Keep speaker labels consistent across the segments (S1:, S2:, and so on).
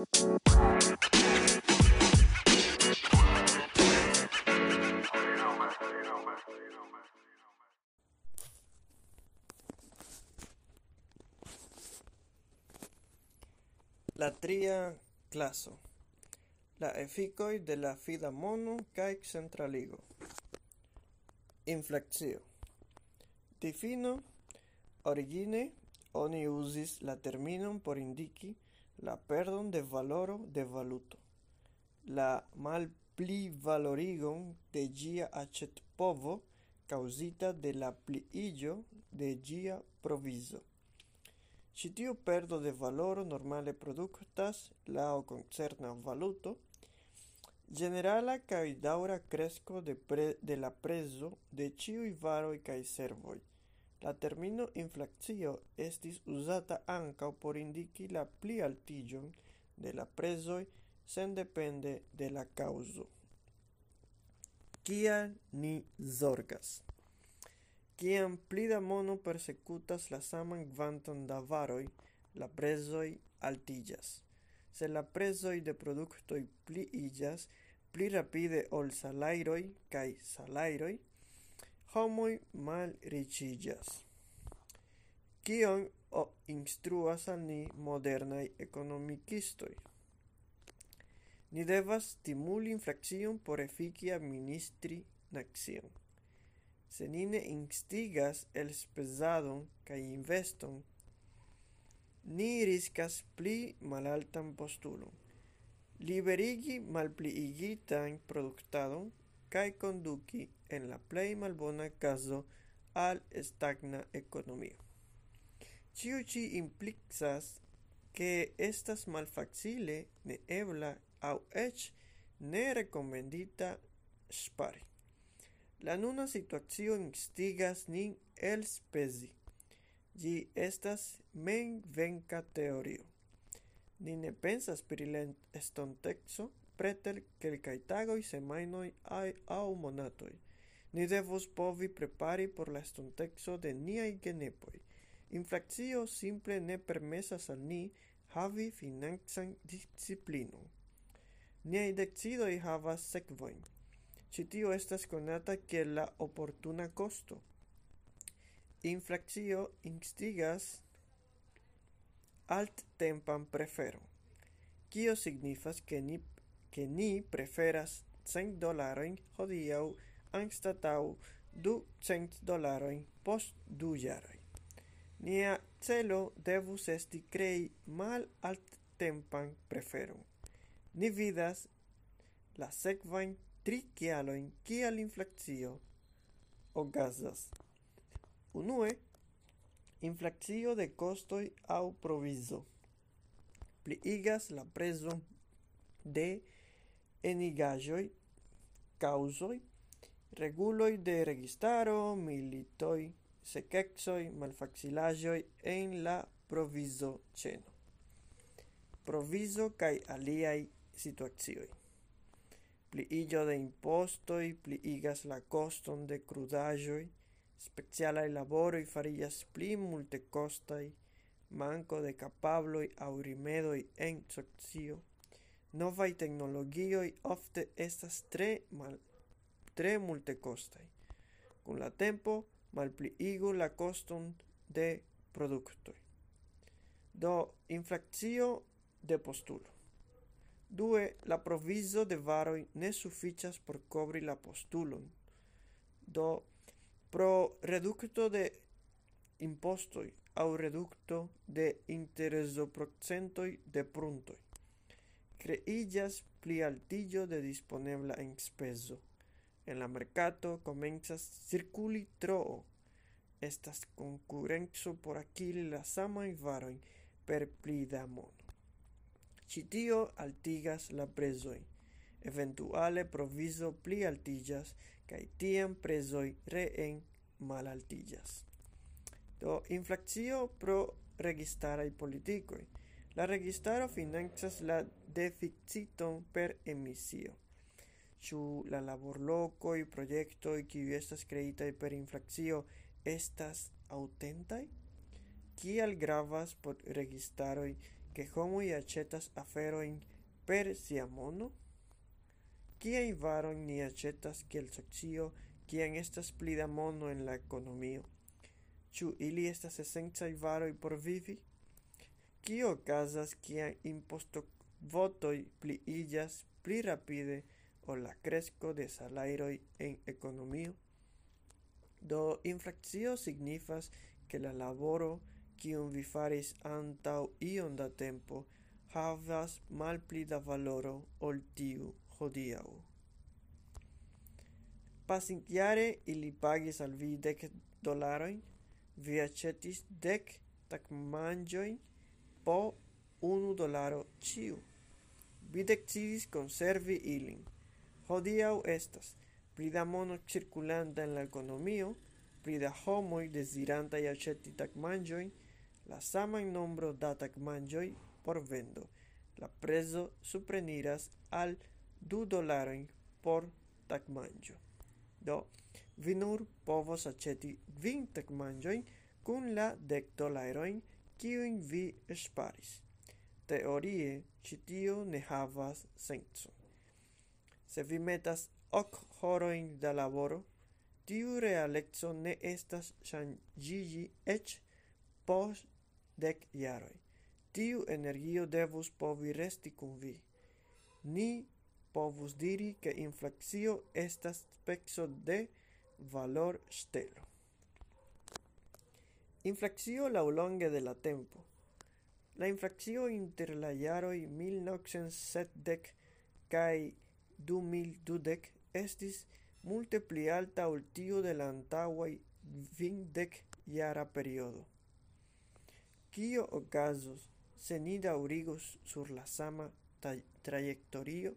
S1: La tria claso. La eficoi de la fida mono cae centraligo. Inflexio. Difino origine oni usis la terminon por indiki la perdon de valoro de valuto, la malplivalorigon de gia acet povo causita de la pliiĝo de gia proviso. Si tiu perdo de valoro normale productas la o concerna valuto generala cae daura cresco de, pre, de la preso de ciui varoi cae servoi. La termino inflacio estis uzata ankaŭ por indiki la pli plialtiĝon de la prezoj sendepende de la kaŭzo. Kia ni zorgas? Kiam pli da mono persekutas la saman kvanton da varoj, la prezoj altiĝas. Se la prezoj de produktoj pliiĝas pli rapide ol salajroj kaj salajroj, homoi mal ricillas. Cion o instruas al ni modernai economicistoi? Ni devas stimuli infraccion por efiki administri nacion. Se ni ne instigas elspezadon kaj investon, ni riskas pli malaltan postulon. Liberigi malpliigitan produktadon kaj konduki en la plej malbona caso al stagna ekonomio. Ciu ci implicas ke estas malfacile, au ech ne recomendita spare La nuna situacio instigas nin el spezi. Gi estas menvenka teorio. Ni ne pensas pri la estontexo preter kelkaj tagoj, semajnoj au monatoi. Ni devos povi prepari por la estontexo de niai genepoi. Inflaccio simple ne permesas al ni havi financan disciplinon. Niai decidoi havas sekvojn. Ĉi tio estas conata che la oportuna costo. Inflaccio instigas alt tempam prefero. Kio signifas che ni, che ni preferas 100 dolarojn hodiau anstatau du cent dolarojn post du jaroi. Nia celo devus esti alt tempam prefero Ni vidas la sekvajn tri kialojn kial inflaccio okazas. Unue, inflacio de costoj au proviso. pliigas la preso de enigajoi causoi reguloi de registaro, militoi, sekecoj, malfacilaĵoj en la proviso ceno. Proviso kai aliai situazioi Pliiĝo de impostoj pliigas la coston de krudaĵoj, specialaj laboroi farillas pli multekostaj, manco de capabloi aŭ rimedoj en socio, novai teknologioj ofte estas tre mal tre multekostaj. Con la tempo malpliigu la coston de productoi. Do inflacio de postulo. Due, la provizo de varoi ne sufficias por cobri la postulon. Do pro reducto de impostoi au reducto de intereso procentoi de pruntoi. Creillas pli altillo de disponebla enspezo. En la mercato comenzas circuli troo. Estas concurrenzo por aquili la samajn varojn per pli da mono. Citio altigas la presoi, Eventuale proviso pli altiĝas cae tiam presoi reen malaltiĝas. Do inflaccio pro registarai politicoi, La registaro financas la deficiton per emisio ĉu la laborlokoj, projektoj kiuj estas kreitaj per inflacio estas aŭtentaj? Kial gravas por registaroj ke homoj aĉetas aferojn per sia mono? Kiaj varojn ni aĉetas kiel socio, kiam estas pli da mono en la ekonomio? Ĉu ili estas esencaj varoj por vivi? Kio okazas kiam imposto votoj pliiĝas pli rapide por la cresco de salairoi en economio. Do infraccio signifas que la laboro kiun vi faris antau ion da tempo havas mal pli da valoro ol tiu hodiau. Pasintjare ili pagis al vi dec dolaroin, vi accetis dec tac mangioin po unu dolaro ciu. Vi decidis conservi ilin. Hodiau estas pli da mono circulanta en la economio, pli da homoj dezirantaj tac tagmanĝojn, la saman nombro da tagmanĝoj por vendo, la preso supreniras al du dolaroin por tagmanĝo. Do, vi nur povos aĉeti tac tagmanĝojn cun la dek dolaroin kiuin vi esparis. Teorie, citio ne havas sencon. Se vi metas ok horoin da laboro, tiu realeco ne estas ŝanĝiĝi ec pos dec iaroi. Tiu energio devus povi resti kun vi. Ni povus diri che inflacio estas spexo de valor stelo. Inflacio laulonge de la tempo. La inflacio inter la iaroi 1970 kaj du mil dudek estis multe pli alta ol tiu de la antaŭaj kvindek jara periodo. Kio okazos se ni daŭrigos sur la sama trajektorio?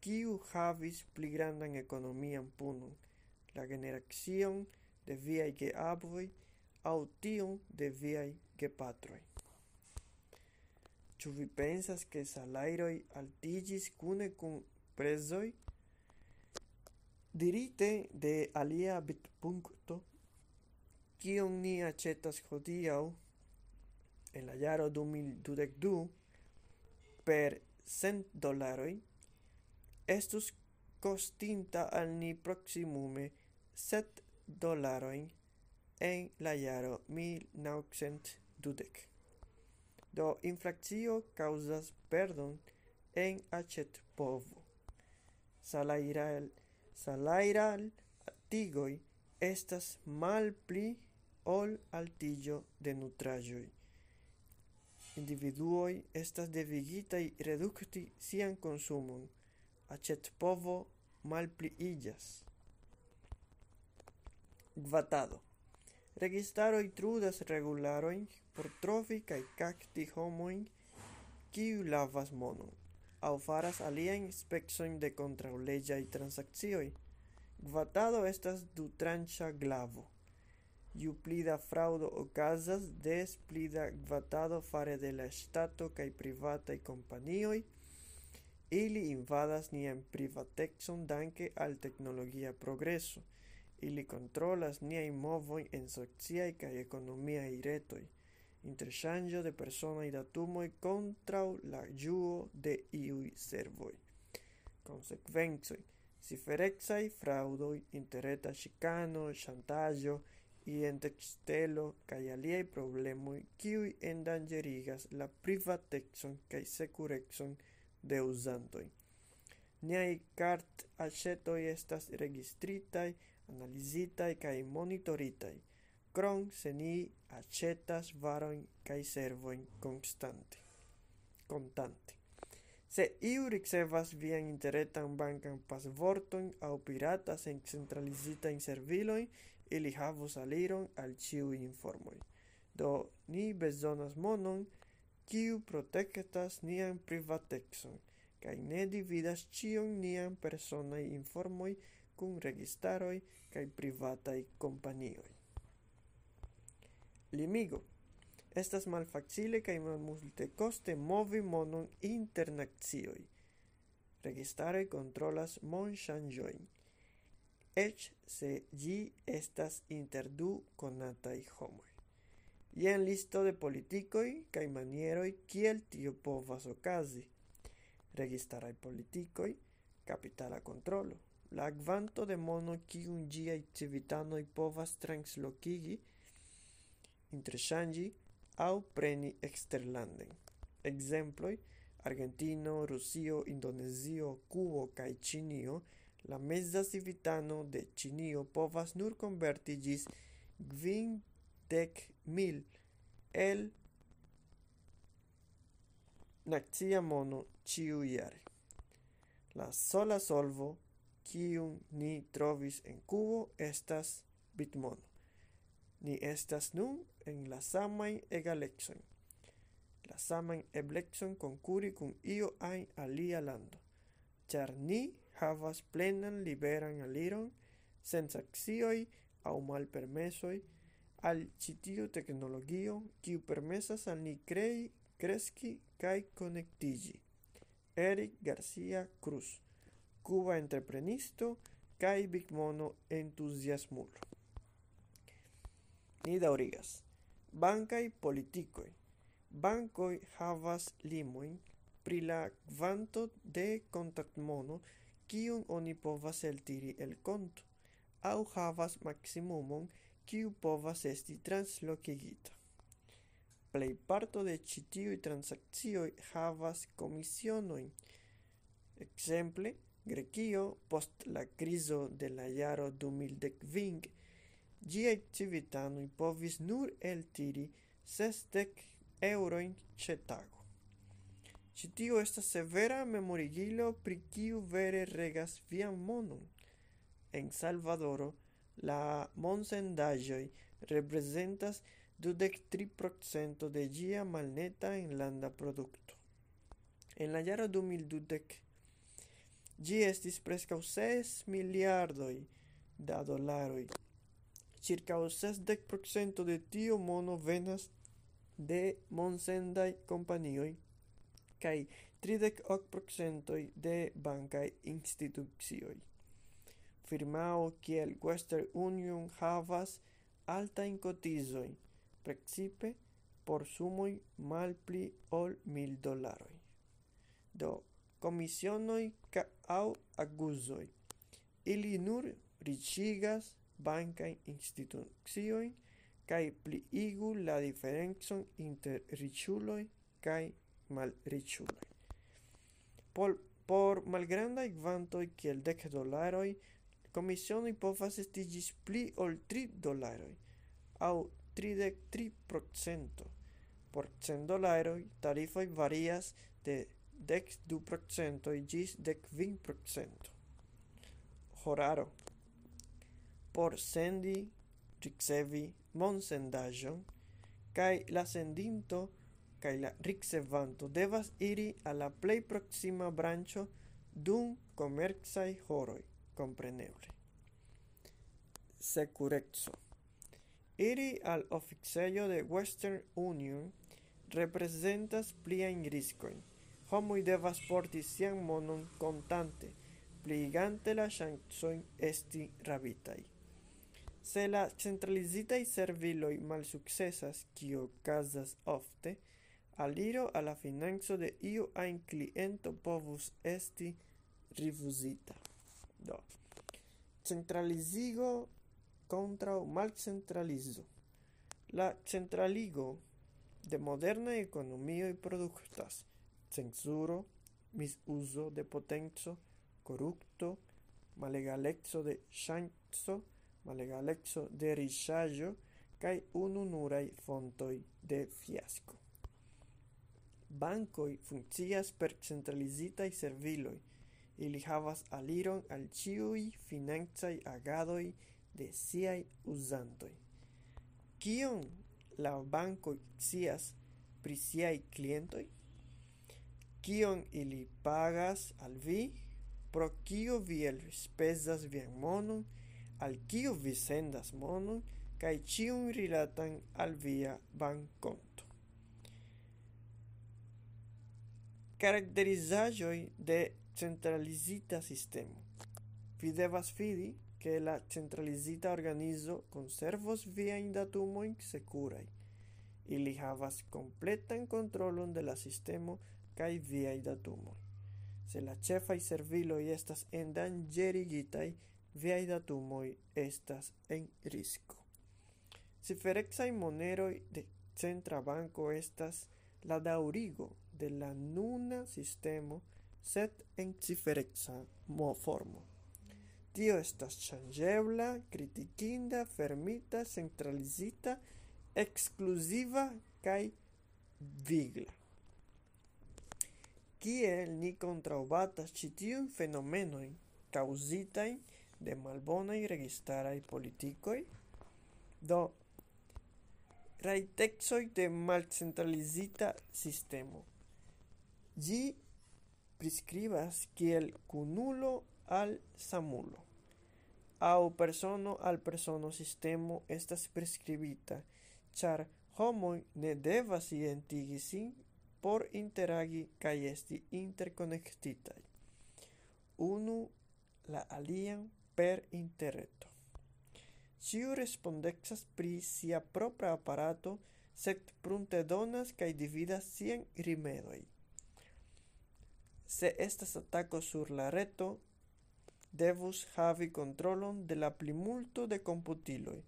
S1: Kiu havis pli grandan ekonomian punon, la generacion de viaj geavoj aŭ tion de viaj gepatroj? Ĉu vi pensas, ke salajroj altiĝis kune kun prezoj dirite de alia vidpunkto, kion ni aĉetas hodiaŭ en la jaro 2022 per 100 dolaroj estus costinta al ni proximume 7 dolarojn en la jaro 1920. Do inflacio causas perdon en aĉetpovo. Salairal, salairal tigoi estas malpli ol altillo de nutrajoi. Individuoi estas devigitai reducti sian consumon, acet povo mal pli illas. Gvatado. Registaroi trudas regularoin por trovi kaj kapti homojn, kiu lavas monon aŭ faras aliajn specojn de kontraŭleĝaj transakcioj. Gvatado estas dutranĉa glavo. Ju pli da fraŭdo okazas, des pli da gvatado fare de la ŝtato kaj privataj kompanioj. Ili invadas nian privatecon danke al teknologia progreso. Ili controlas niai movoi en sociaj cae ekonomiaj retoi interŝanĝo de personaj datumoj kontraŭ la ĝuo de iuj servoj. Konsekvencoj: ciferecaj fraŭdoj, interreta ŝikano, ŝantaĵo, identekstelo kaj aliaj problemoj, kiuj endanĝerigas la privatecon kaj sekurecon de uzantoj. Niaj kart-aĉetoj estas registritaj, analizitaj kaj monitoritaj krom se ni acetas varojn kaj servojn konstante kontante. Se iu ricevas vian interretan bankan pasvorton au piratas en centralizitajn serviloi, ili havus aliron al ciu informoi. Do ni bezonas monon, kiu protectas nian privatexon, cae ne dividas cion nian personai informoi kun registaroi cae privatai companioi limigo. Estas malfacile kaj malmultekoste movi monon inter nacioj. Registaroj kontrolas monŝanĝojn, eĉ se ĝi estas inter du konataj homoj. Jen listo de politikoj kaj manieroj kiel tio povas okazi. Registaraj politikoj, kapitala kontrolo, la kvanto de mono kiun ĝiaj civitanoj povas translokigi interŝanĝi aŭ preni eksterlanden (ekzemploj: Argentino, Rusio, Indonezio, Kubo kaj Ĉinio). La meza civitano de Ĉinio povas nur konverti ĝis kvindekmil el nacia mono ĉiujare. La sola solvo kiun ni trovis en Kubo estas bitmono. Ni estas nun en la samaj egalecoj, la saman eblecon konkuri kun io ajn alia lando, ĉar ni havas plenan liberan aliron sen sankcioj aŭ malpermesoj al ĉi tiu teknologio, kiu permesas al ni krei, kreski kaj konektiĝi. Eric Garcia Cruz, Cuba entreprenisto kaj bigmono entusiasmulo. Ni daurigas. Bancai politicoi. Bancoi havas limoin pri la kvanto de kontaktmono kiun oni povas eltiri el konto, au havas maximumon kiu povas esti translokigita. Plejparto de ĉi tiuj havas komisionojn. Ekzemple, Grekio post la krizo de la jaro 2015 Giai civitanoj povis nur eltiri sesdek euroin ce tago. Citio estas severa memorigilo pri kiu vere regas vian monon. En Salvadoro la monsendaĵoj representas 23% de gia malneta enlanda producto. En la jaro 2012 gi estis prescau 6 miliardoi da dolaroj circa 60% de tio mono venas de monsendai companioi kai 38% de bankai institucioi Firmao kiel Western Union havas altajn cotizoi precipe por sumoj malpli ol mil dolaroi. Do, comisionoi ca au aguzoi. Ili nur riĉigas bankajn instituciojn kaj pliigu la diferencon inter kai kaj malriĉuloj. Por, por malgrandaj kvantoj kiel dec dolaroi, komisionoj povas estigis pli ol tri dolaroi, au 33%. procento. Por cent dolaroi, tarifoi varias de dek du procentoj 20%. procento. Horaro por sendi ricevi monsendaĵon kai la sendinto kai la ricevanto devas iri a la plei proxima brancho dum komercaj horoi compreneble securexo Iri al oficejo de Western Union representas plia in riscoin homui devas porti sian monon contante pligante la chansoin esti rabitai Se la centralizitaj serviloj malsukcesas, kio okazas ofte, aliro al la financo de iu ajn kliento povus esti rifuzita. Do, centralizigo kontraŭ malcentralizo. La centraligo de modernaj ekonomioj produktas censuro, misuso de potenco, corrupto, malegalezzo de ŝanco, malega alekso de riĉaĵo kaj ununurai fontoi de fiasco. Bancoi funccias per centralizitai serviloi, Ili havas aliron al ciui financaj agadoi de siai usantoi. Kion la bancoi cias pri siai clientoi? Kion ili pagas al vi? Pro kio vi el spesas vian monon? al kiu vi sendas monon kaj ĉiun rilatan al via bankonto. Karakterizaĵoj de centralizita sistemo. Vi devas fidi ke la centralizita organizo konservos viajn datumojn sekuraj. Ili havas kompletan kontrolon de la sistemo kaj viaj datumoj. Se la ĉefaj serviloj estas endanĝerigitaj, viai datumoi estas en risko. Ciferecaj moneroi de Centra banco estas la daurigo de la nuna sistemo, set en cifereca formo. Tio estas changebla, criticinda, fermita, centralizita, exclusiva kaj vigla. Kiel ni contraubatas citiun tiujn fenomenojn de malbonaj registarai politicoi, do raitexoi de malcentralizita sistemo. Gi prescribas kiel kunulo al samulo. Au persono al persono sistemo estas prescribita, char homoi ne devas identigi sin por interagi kaj esti interkonektitaj. Unu la alian per interreto. Ciu respondexas pri sia propra aparato, sed prunte donas kaj dividas sien rimedoi. Se estas atako sur la reto, devus havi controlon de la plimulto de computiloi.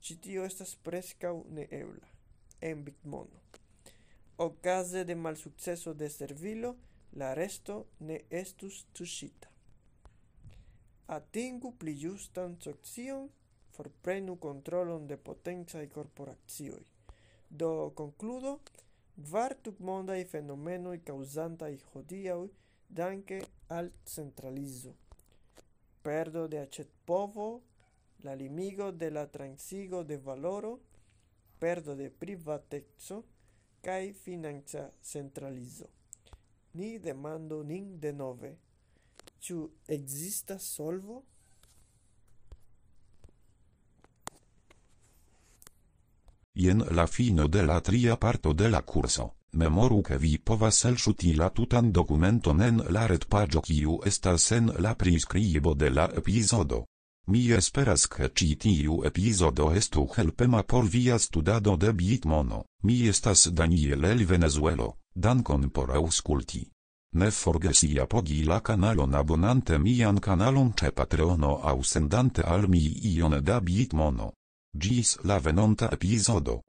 S1: Citio estas ne neebla en Bitmono. Ocase de malsukceso de servilo, la resto ne estus tushita atingu pli justan socion, forprenu controlon de potencaj corporazioi. Do konkludo, kvar mondai fenomenoi causantai hodiaui danke al centralizo. Perdo de aĉetpovo, la limigo de la transigo de valoro, perdo de privatezzo, cae financa centralizo. Ni demando nin denove. Ĉu ekzistas solvo?
S2: Jen la fino de la tria parto de la kurso. Memoru ke vi povas elŝuti la tutan dokumenton en la retpaĝo kiu estas en la priskribo de la epizodo. Mi esperas ke ĉi tiu epizodo estu helpema por via studado de Bitmono. Mi estas Daniel el Venezuelo. Dankon por aŭskulti. Ne forgesi apogi la kanalon abonante mian kanalon ce Patreono au sendante al mi ion da Bitmono. Gis la venonta episodo.